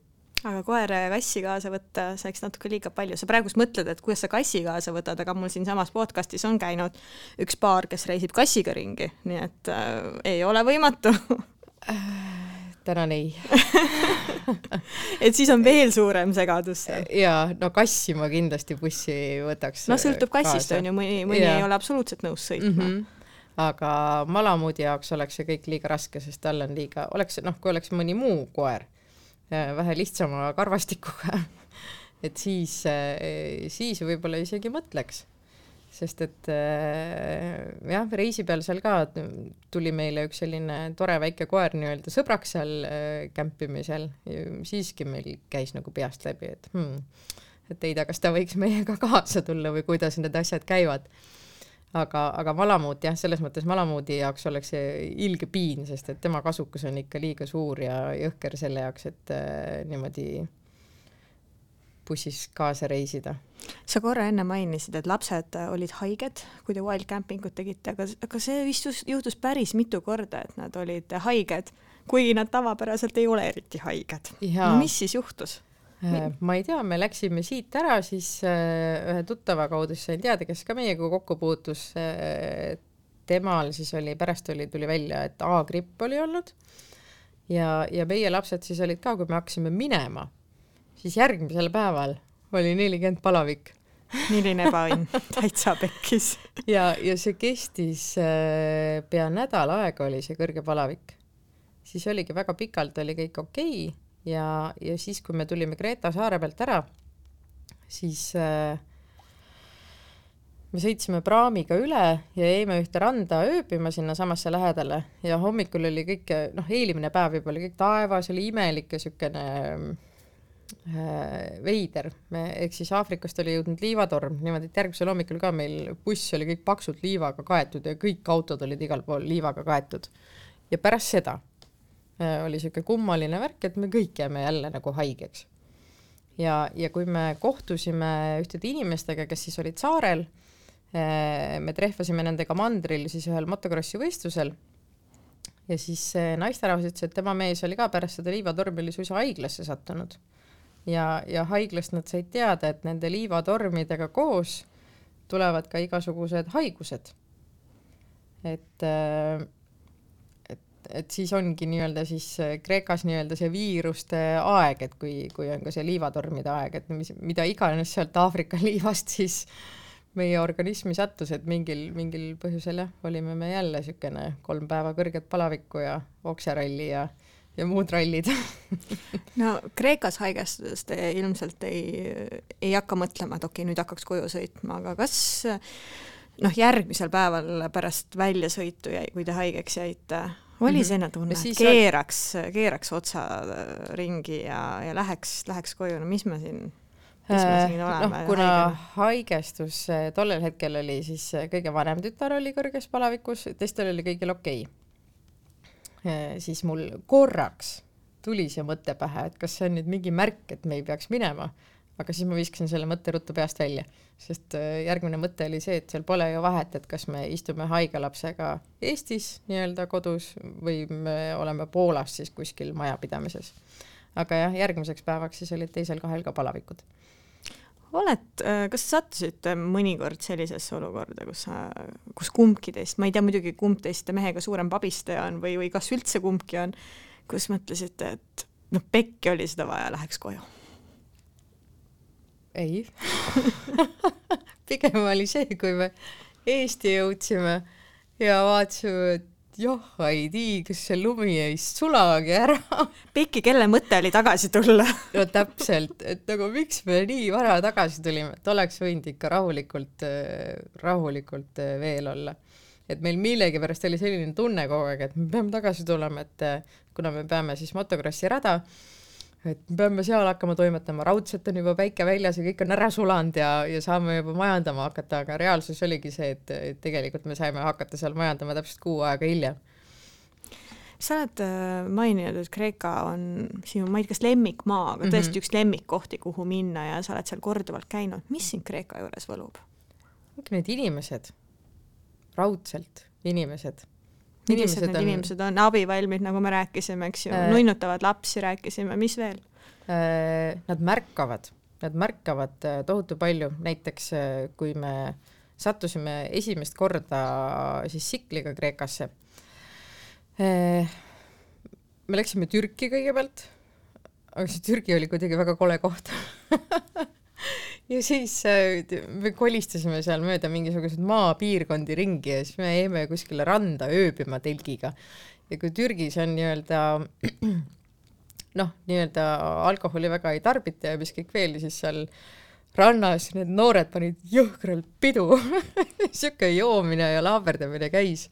aga koera ja kassi kaasa võtta, see oleks natuke liiga palju, sa praegust mõtled, et kuidas sa kassi kaasa võtad, aga mul siinsamas podcastis on käinud üks paar, kes reisib kassiga ringi, nii et äh, ei ole võimatu tänan ei et siis on veel suurem segadus seal. jaa, no kassi ma kindlasti bussi võtaks. no sõltub kassist on ju, mõni, mõni ja. ei ole absoluutselt nõus sõitma mm. -hmm aga malamuudi jaoks oleks see kõik liiga raske, sest tal on liiga, oleks noh, kui oleks mõni muu koer vähe lihtsama karvastikuga et siis, siis võib-olla isegi mõtleks sest et jah, reisi peal seal ka tuli meile üks selline tore väike koer nii-öelda sõbraks seal kämpimisel, siiski meil käis nagu peast läbi, et hmm, et ei tea, kas ta võiks meiega kaasa tulla või kuidas need asjad käivad. Aga, aga Malamuut jah, selles mõttes Malamuudi jaoks oleks see ilge piin, sest et tema kasukus on ikka liiga suur ja jõhker selle jaoks, et äh, niimoodi bussis kaasa reisida. sa korra enne mainisid, et lapsed olid haiged, kui te wild camping ut tegite, aga, aga see vist juhtus päris mitu korda, et nad olid haiged, kuigi nad tavapäraselt ei ole eriti haiged. No, mis siis juhtus? Äh, ma ei tea, me läksime siit ära, siis äh, ühe tuttava kaudu sain teada, kes ka meiega kokku puutus. Äh, temal siis oli, pärast oli, tuli välja, et A-gripp oli olnud ja, ja meie lapsed siis olid ka, kui me hakkasime minema, siis järgmisel päeval oli nelikümmend palavik milline ebaõnn, täitsa pekkis. ja, ja see kestis pea nädal aega oli see kõrge palavik. siis oligi väga pikalt oli kõik okei okay ja, ja siis, kui me tulime Kreeta saare pealt ära, siis äh, me sõitsime praamiga üle ja jäime ühte randa ööbima sinnasamasse lähedale. Ja hommikul oli kõik, noh, eelmine päev juba oli kõik taevas oli imelik ja siukene äh, veider, me, ehk siis Aafrikast oli jõudnud liivatorm, niimoodi, et järgmisel hommikul ka meil buss oli kõik paksult liivaga kaetud ja kõik autod olid igal pool liivaga kaetud. ja pärast seda oli niisugune kummaline värk, et me kõik jääme jälle nagu haigeks. ja, ja kui me kohtusime ühtede inimestega, kes siis olid saarel, äh, me trehvasime nendega mandril siis ühel motokrossi võistlusel ja siis see naisterahvas ütles, et tema mees oli ka pärast seda liivatormi oli suisa haiglasse sattunud. ja, ja haiglast nad said teada, et nende liivatormidega koos tulevad ka igasugused haigused. et äh, et siis ongi nii-öelda siis äh, Kreekas nii-öelda see viiruste aeg, et kui, kui on ka see liivatormide aeg, et mis, mida iganes sealt Aafrika liivast siis meie organismi sattus, et mingil, mingil põhjusel jah, olime me jälle niisugune kolm päeva kõrget palavikku ja okseralli ja, ja muud rallid no Kreekas haigestudes te ilmselt ei, ei hakka mõtlema, et okei okay,, nüüd hakkaks koju sõitma, aga kas noh, järgmisel päeval pärast väljasõitu jäi, kui te haigeks jäite, oli mhm. selline tunne, et keeraks, keeraks otsa äh, ringi ja, ja läheks, läheks koju, no mis me siin, mis me siin äh, oleme no,? kuna haige. haigestus äh, tollel hetkel oli siis kõige vanem tütar oli kõrges palavikus, teistel oli kõigil okei okay.. siis mul korraks tuli see mõte pähe, et kas see on nüüd mingi märk, et me ei peaks minema aga siis ma viskasin selle mõtte ruttu peast välja, sest äh, järgmine mõte oli see, et seal pole ju vahet, et kas me istume haige lapsega Eestis nii-öelda kodus või me oleme Poolas siis kuskil majapidamises. aga jah, järgmiseks päevaks siis olid teisel kahel ka palavikud. Oled, äh, kas sa sattusid mõnikord sellisesse olukorda, kus sa, kus kumbki teist, ma ei tea muidugi, kumb teist mehega suurem pabistaja on või, või kas üldse kumbki on, kus mõtlesite, et noh, pekki oli seda vaja, läheks koju ei pigem oli see, kui me Eesti jõudsime ja vaatasime, et joh, ei tea, kas see lumi ei sulagi ära. Piki, kelle mõte oli tagasi tulla no täpselt, et nagu miks me nii vara tagasi tulime, et oleks võinud ikka rahulikult, rahulikult veel olla. et meil millegipärast oli selline tunne kogu aeg, et me peame tagasi tulema, et kuna me peame siis motokrossi rada et me peame seal hakkama toimetama, raudselt on juba päike väljas ja kõik on ära sulanud ja, ja saame juba majandama hakata, aga reaalsus oligi see, et, et tegelikult me saime hakata seal majandama täpselt kuu aega hiljem. sa oled äh, maininud, et Kreeka on sinu, ma ei tea, kas lemmikmaa, aga tõesti mm -hmm. üks lemmikkohti, kuhu minna ja sa oled seal korduvalt käinud, mis sind Kreeka juures võlub? Need inimesed, raudselt inimesed millised need on... inimesed on, abivalmid, nagu me rääkisime, eks ju. Äh,, nunnutavad lapsi rääkisime, mis veel? Äh,? Nad märkavad, nad märkavad äh, tohutu palju, näiteks äh, kui me sattusime esimest korda siis tsikliga Kreekasse. Äh,. me läksime Türki kõigepealt, aga see Türgi oli kuidagi väga kole koht ja siis äh, me kolistasime seal mööda mingisuguseid maapiirkondi ringi ja siis me jäime kuskile randa ööbima telgiga. ja kui Türgis on nii-öelda noh, nii-öelda alkoholi väga ei tarbita ja mis kõik veel, siis seal rannas need noored panid jõhkralt pidu sihuke joomine ja laaberdamine käis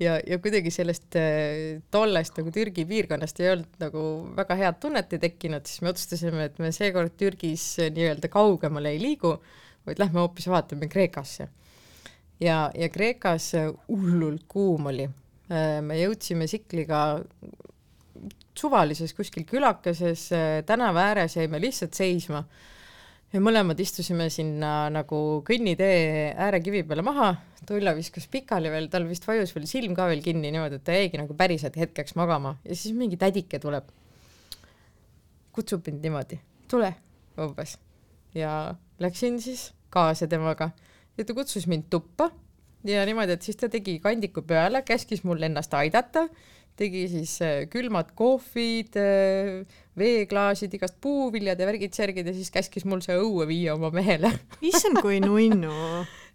ja, ja kuidagi sellest äh, tollest nagu Türgi piirkonnast ei olnud nagu väga head tunnet ei tekkinud, siis me otsustasime, et me seekord Türgis nii-öelda kaugemale ei liigu, vaid lähme hoopis vaatame Kreekasse. ja, ja Kreekas hullult kuum oli. me jõudsime tsikliga suvalises kuskil külakeses tänava ääres, jäime lihtsalt seisma ja mõlemad istusime sinna nagu kõnnitee äärekivi peale maha, Tulla viskas pikali veel, tal vist vajus veel silm ka veel kinni niimoodi, et ta jäigi nagu päriselt hetkeks magama. Ja siis mingi tädike tuleb, kutsub mind niimoodi, tule umbes. Ja läksin siis kaasa temaga. Ja ta kutsus mind tuppa. Ja niimoodi, et siis ta tegi kandiku peale, käskis mul ennast aidata tegi siis äh, külmad kohvid, äh, veeklaasid, igast puuviljad ja värgid-särgid ja siis käskis mul see õue viia oma mehele. Issand, kui nunnu.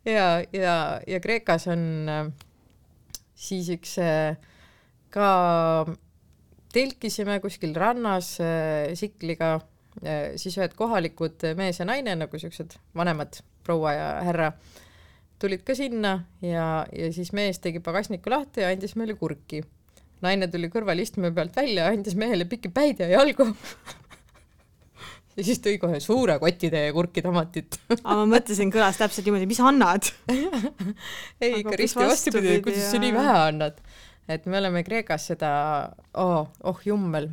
Ja, ja, ja Kreekas on äh, siis üks ka telkisime kuskil rannas Sikliga, siis ühed kohalikud mees ja naine nagu siuksed vanemad proua ja härra tulid ka sinna ja, ja siis mees tegi pagasniku lahti ja andis meile kurki naine tuli kõrval istme pealt välja, andis mehele pikki päid ja jalgu. Ja siis tõi kohe suure kotitäie kurki tomatit. Aga ma mõtlesin, kõlas täpselt niimoodi, mis annad? Ei, ikka risti vastupidi, kuidas sa nii vähe annad. et me oleme Kreekas seda oh,, oh jummel,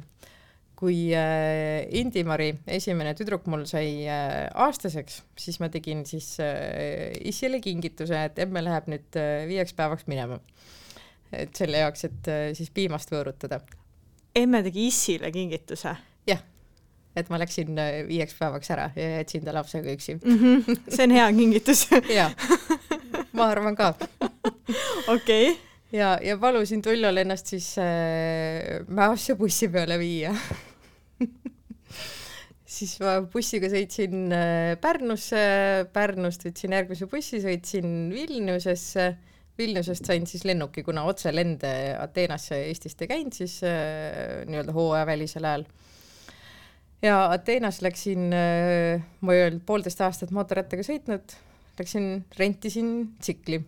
kui äh, Indimari esimene tüdruk mul sai äh, aastaseks, siis ma tegin siis äh, isile kingituse, et emme läheb nüüd äh, viieks päevaks minema et selle jaoks, et äh, siis piimast võõrutada. emme tegi issile kingituse? jah, et ma läksin äh, viieks päevaks ära ja jätsin ta lapsega üksi mm. -hmm. see on hea kingitus jaa, ma arvan ka. okei ja, ja palusin Tullol ennast siis äh, Mäosse bussi peale viia siis ma bussiga sõitsin äh, Pärnusse, Pärnust võtsin järgmise bussi, sõitsin Vilniusesse Vilniusest sain siis lennuki, kuna otselende Ateenasse Eestist ei käinud siis äh, nii-öelda hooajavälisel ajal. ja Ateenas läksin äh,, ma ei olnud poolteist aastat mootorrattaga sõitnud, läksin, rentisin tsikli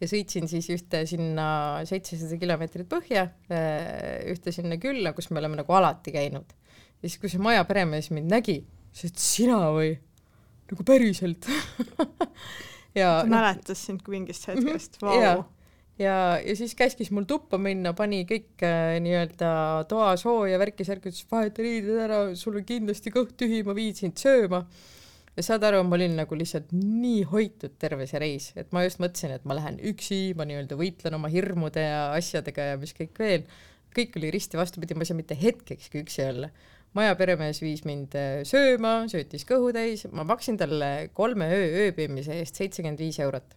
ja sõitsin siis ühte sinna seitsesada kilomeetrit põhja, äh, ühte sinna külla, kus me oleme nagu alati käinud. ja siis, kui see maja peremees mind nägi, siis ütles sina või? nagu päriselt ja ta mäletas sind mingist mhm. hetkest. Vau. ja, ja, ja siis käskis mul tuppa minna, pani kõik äh, nii-öelda toasooja värki-särki, ütles vaheta riided ära, sul on kindlasti kõht tühi, ma viin sind sööma. ja saad aru, ma olin nagu lihtsalt nii hoitud terve see reis, et ma just mõtlesin, et ma lähen üksi, ma nii-öelda võitlen oma hirmude ja asjadega ja mis kõik veel. kõik oli risti vastupidi, ma ei saa mitte hetkekski üksi olla maja peremees viis mind äh, sööma, söötis kõhu täis, ma maksin talle kolme öö ööbimise eest seitsekümmend viis eurot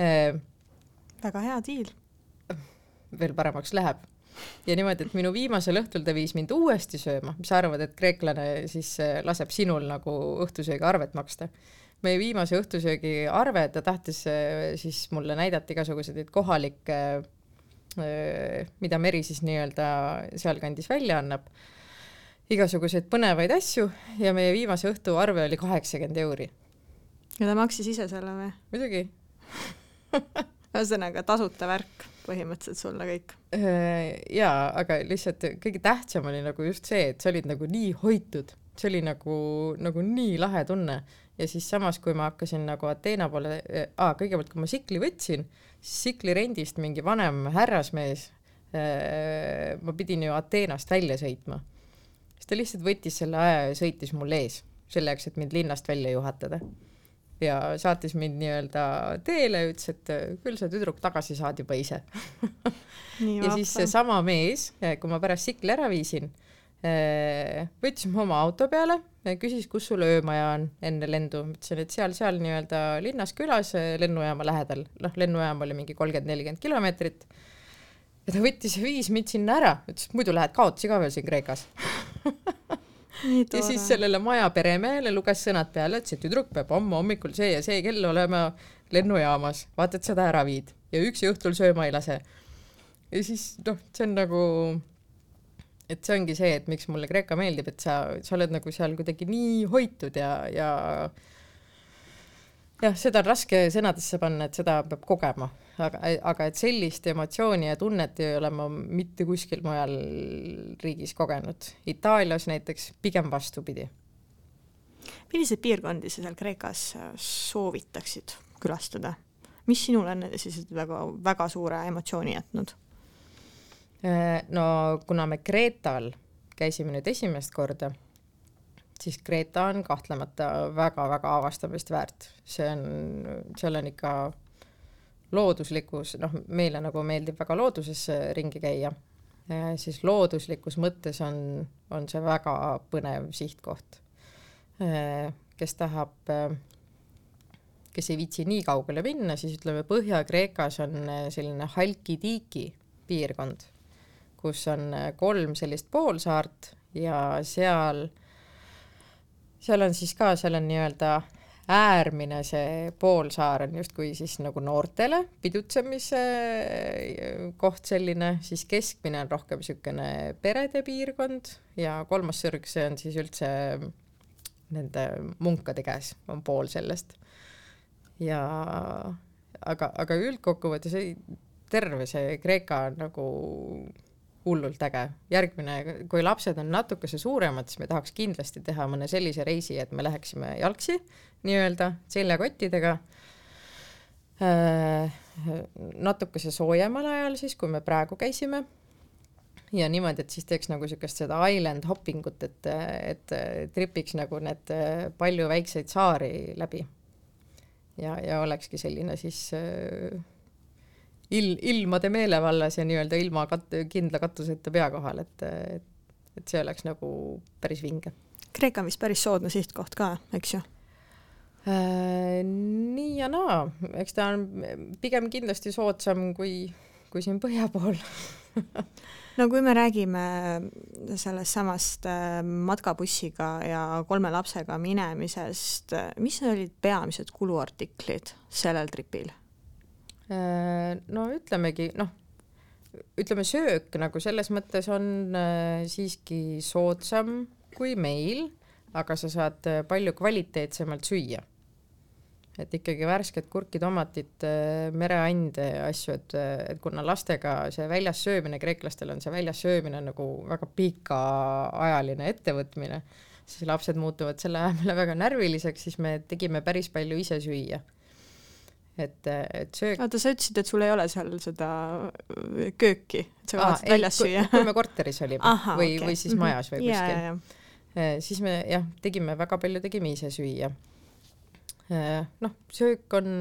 äh,. väga hea diil. veel paremaks läheb. ja niimoodi, et minu viimasel õhtul ta viis mind uuesti sööma, mis sa arvad, et kreeklane siis äh, laseb sinul nagu õhtusöögi arvet maksta? meie viimase õhtusöögi arve ta tahtis siis mulle näidata igasuguseid kohalikke, mida Meri siis nii-öelda sealkandis välja annab igasuguseid põnevaid asju ja meie viimase õhtu arve oli kaheksakümmend euri. ja ta maksis ise selle või? muidugi ühesõnaga tasuta värk põhimõtteliselt sulle kõik. Äh, jaa, aga lihtsalt kõige tähtsam oli nagu just see, et sa olid nagu nii hoitud, see oli nagu, nagu nii lahe tunne ja siis samas, kui ma hakkasin nagu Ateena poole äh,, kõigepealt kui ma Sikli võtsin, siis Sikli rendist mingi vanem härrasmees äh,, ma pidin ju Ateenast välja sõitma siis ta lihtsalt võttis selle aja ja sõitis mul ees, selle jaoks, et mind linnast välja juhatada. ja saatis mind nii-öelda teele, ütles, et äh, küll see tüdruk tagasi saad juba ise. Ja siis seesama mees, äh, kui ma pärast Sikli ära viisin, äh, võttis mu oma auto peale, küsis, kus sul öömaja on enne lendu, ütlesin, et seal-seal nii-öelda linnas külas lennujaama lähedal, noh, lennujaam oli mingi kolmkümmend, nelikümmend kilomeetrit ja ta võttis ja viis mind sinna ära, ütles, et muidu lähed kaotsi ka veel siin Kreekas. Ja siis sellele maja peremehele luges sõnad peale, ütles, et tüdruk peab homme hommikul see ja see kell olema lennujaamas, vaata, et seda ära viid. Ja üksi õhtul sööma ei lase. ja siis noh, see on nagu, et see ongi see, et miks mulle Kreeka meeldib, et sa, sa oled nagu seal kuidagi nii hoitud ja, ja jah, seda on raske sõnadesse panna, et seda peab kogema aga, aga et sellist emotsiooni ja tunnet ei ole ma mitte kuskil mujal riigis kogenud. Itaalias näiteks pigem vastupidi. milliseid piirkondi sa seal Kreekas soovitaksid külastada. mis sinule on sellised väga, väga suure emotsiooni jätnud? no kuna me Kreetal käisime nüüd esimest korda, siis Kreeta on kahtlemata väga-väga avastamist väärt, see on, seal on ikka looduslikus, noh, meile nagu meeldib väga looduses ringi käia, siis looduslikus mõttes on, on see väga põnev sihtkoht. kes tahab, kes ei viitsi nii kaugele minna, siis ütleme, Põhja-Kreekas on selline Halkidiki piirkond, kus on kolm sellist poolsaart ja seal, seal on siis ka, seal on nii-öelda äärmine see poolsaar on justkui siis nagu noortele pidutsemise äh, koht selline, siis keskmine on rohkem niisugune perede piirkond ja kolmas sürg, see on siis üldse nende munkade käes, on pool sellest. ja aga, aga üldkokkuvõttes ei, terve see Kreeka on nagu hullult äge. järgmine, kui lapsed on natukese suuremad, siis me tahaks kindlasti teha mõne sellise reisi, et me läheksime jalgsi nii-öelda seljakottidega äh,. natukese soojemal ajal siis, kui me praegu käisime. ja niimoodi, et siis teeks nagu niisugust seda island hopping ut, et, et tripiks nagu need palju väikseid saari läbi. ja, ja olekski selline siis äh, il-, ilmade meelevallas ja nii-öelda ilma kat-, kindla katuseta pea kohal, et, et, et see oleks nagu päris vinge. Kreeka on vist päris soodne sihtkoht ka, eks ju äh,? nii ja naa, eks ta on pigem kindlasti soodsam kui, kui siin põhja pool no kui me räägime sellest samast äh, matkabussiga ja kolme lapsega minemisest, mis olid peamised kuluartiklid sellel tripil? Äh, no ütlemegi, noh, ütleme söök nagu selles mõttes on äh, siiski soodsam kui meil, aga sa saad äh, palju kvaliteetsemalt süüa. et ikkagi värsket kurki, tomatit, mereande asju, et, et kuna lastega see väljas söömine, kreeklastel on see väljas söömine nagu väga pikaajaline ettevõtmine, siis lapsed muutuvad selle aja peale väga närviliseks, siis me tegime päris palju ise süüa et, et söök. oota, sa ütlesid, et sul ei ole seal seda äh, kööki, et sa kavatsid väljas süüa? kui me korteris olime Aha, või okay., või siis mhm. majas või kuskil yeah,. Yeah. siis me jah, tegime väga palju, tegime ise süüa. Äh, noh, söök on,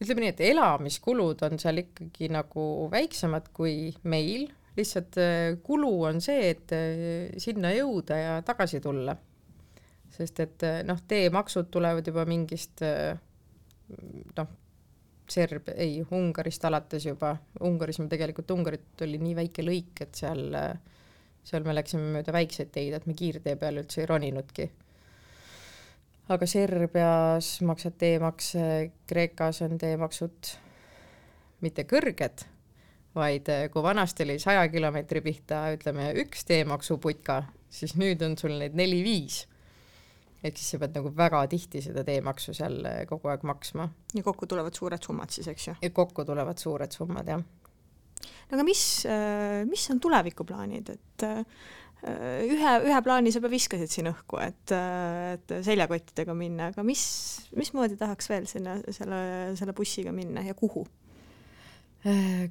ütleme nii, et elamiskulud on seal ikkagi nagu väiksemad kui meil, lihtsalt äh, kulu on see, et sinna jõuda ja tagasi tulla sest et eh, noh, teemaksud tulevad juba mingist eh, noh, Serb, ei, Ungarist alates juba, Ungaris me tegelikult, Ungarit oli nii väike lõik, et seal, eh, seal me läksime mööda väikseid teid, et me kiirtee peal üldse ei roninudki. aga Serbias maksad teemakse, Kreekas on teemaksud mitte kõrged, vaid kui vanasti oli saja kilomeetri pihta, ütleme, üks teemaksuputka, siis nüüd on sul neid neli-viis ehk siis sa pead nagu väga tihti seda teemaksu seal eh, kogu aeg maksma. ja kokku tulevad suured summad siis, eks ju? ja kokku tulevad suured summad, jah. no aga mis, eh, mis on tulevikuplaanid, et eh, ühe, ühe plaani sa juba viskasid siin õhku, et, et seljakottidega minna, aga mis, mismoodi tahaks veel sinna, selle, selle bussiga minna ja kuhu?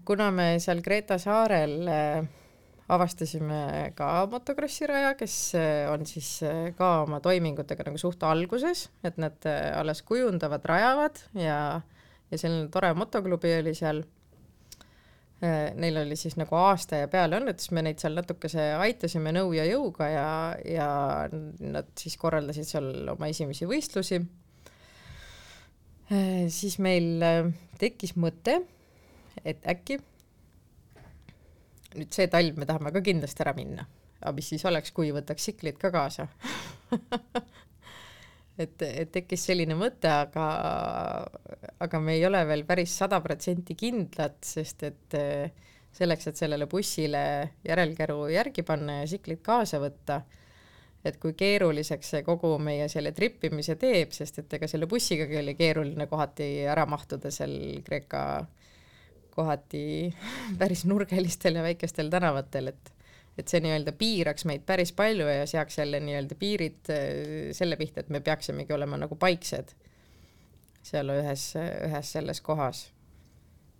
kuna me seal Kreeta saarel äh, avastasime ka motokrossi raja, kes äh, on siis äh, ka oma toimingutega nagu suht alguses, et nad äh, alles kujundavad, rajavad ja, ja selline tore motoklubi oli seal. Neil oli siis nagu aasta ja peale olnud, siis me neid seal natukese aitasime nõu ja jõuga ja, ja nad siis korraldasid seal oma esimesi võistlusi. siis meil tekkis mõte, et äkki nüüd see talv me tahame ka kindlasti ära minna, aga mis siis oleks, kui võtaks tsiklid ka kaasa. Et, et tekkis selline mõte, aga, aga me ei ole veel päris sada protsenti kindlad, sest et eh, selleks, et sellele bussile järelkäru järgi panna ja tsiklid kaasa võtta, et kui keeruliseks see kogu meie selle trippimise teeb, sest et ega selle bussigagi oli keeruline kohati ära mahtuda seal Kreeka kohati päris nurgelistel ja väikestel tänavatel, et et see nii-öelda piiraks meid päris palju ja seaks jälle nii-öelda piirid selle pihta, et me peaksimegi olema nagu paiksed seal ühes, ühes selles kohas.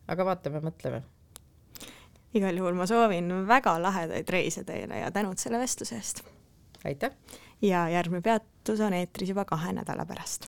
aga vaatame, mõtleme. igal juhul ma soovin väga lahedaid reise teile ja tänud selle vestluse eest. aitäh! ja järgmine peatus on eetris juba kahe nädala pärast.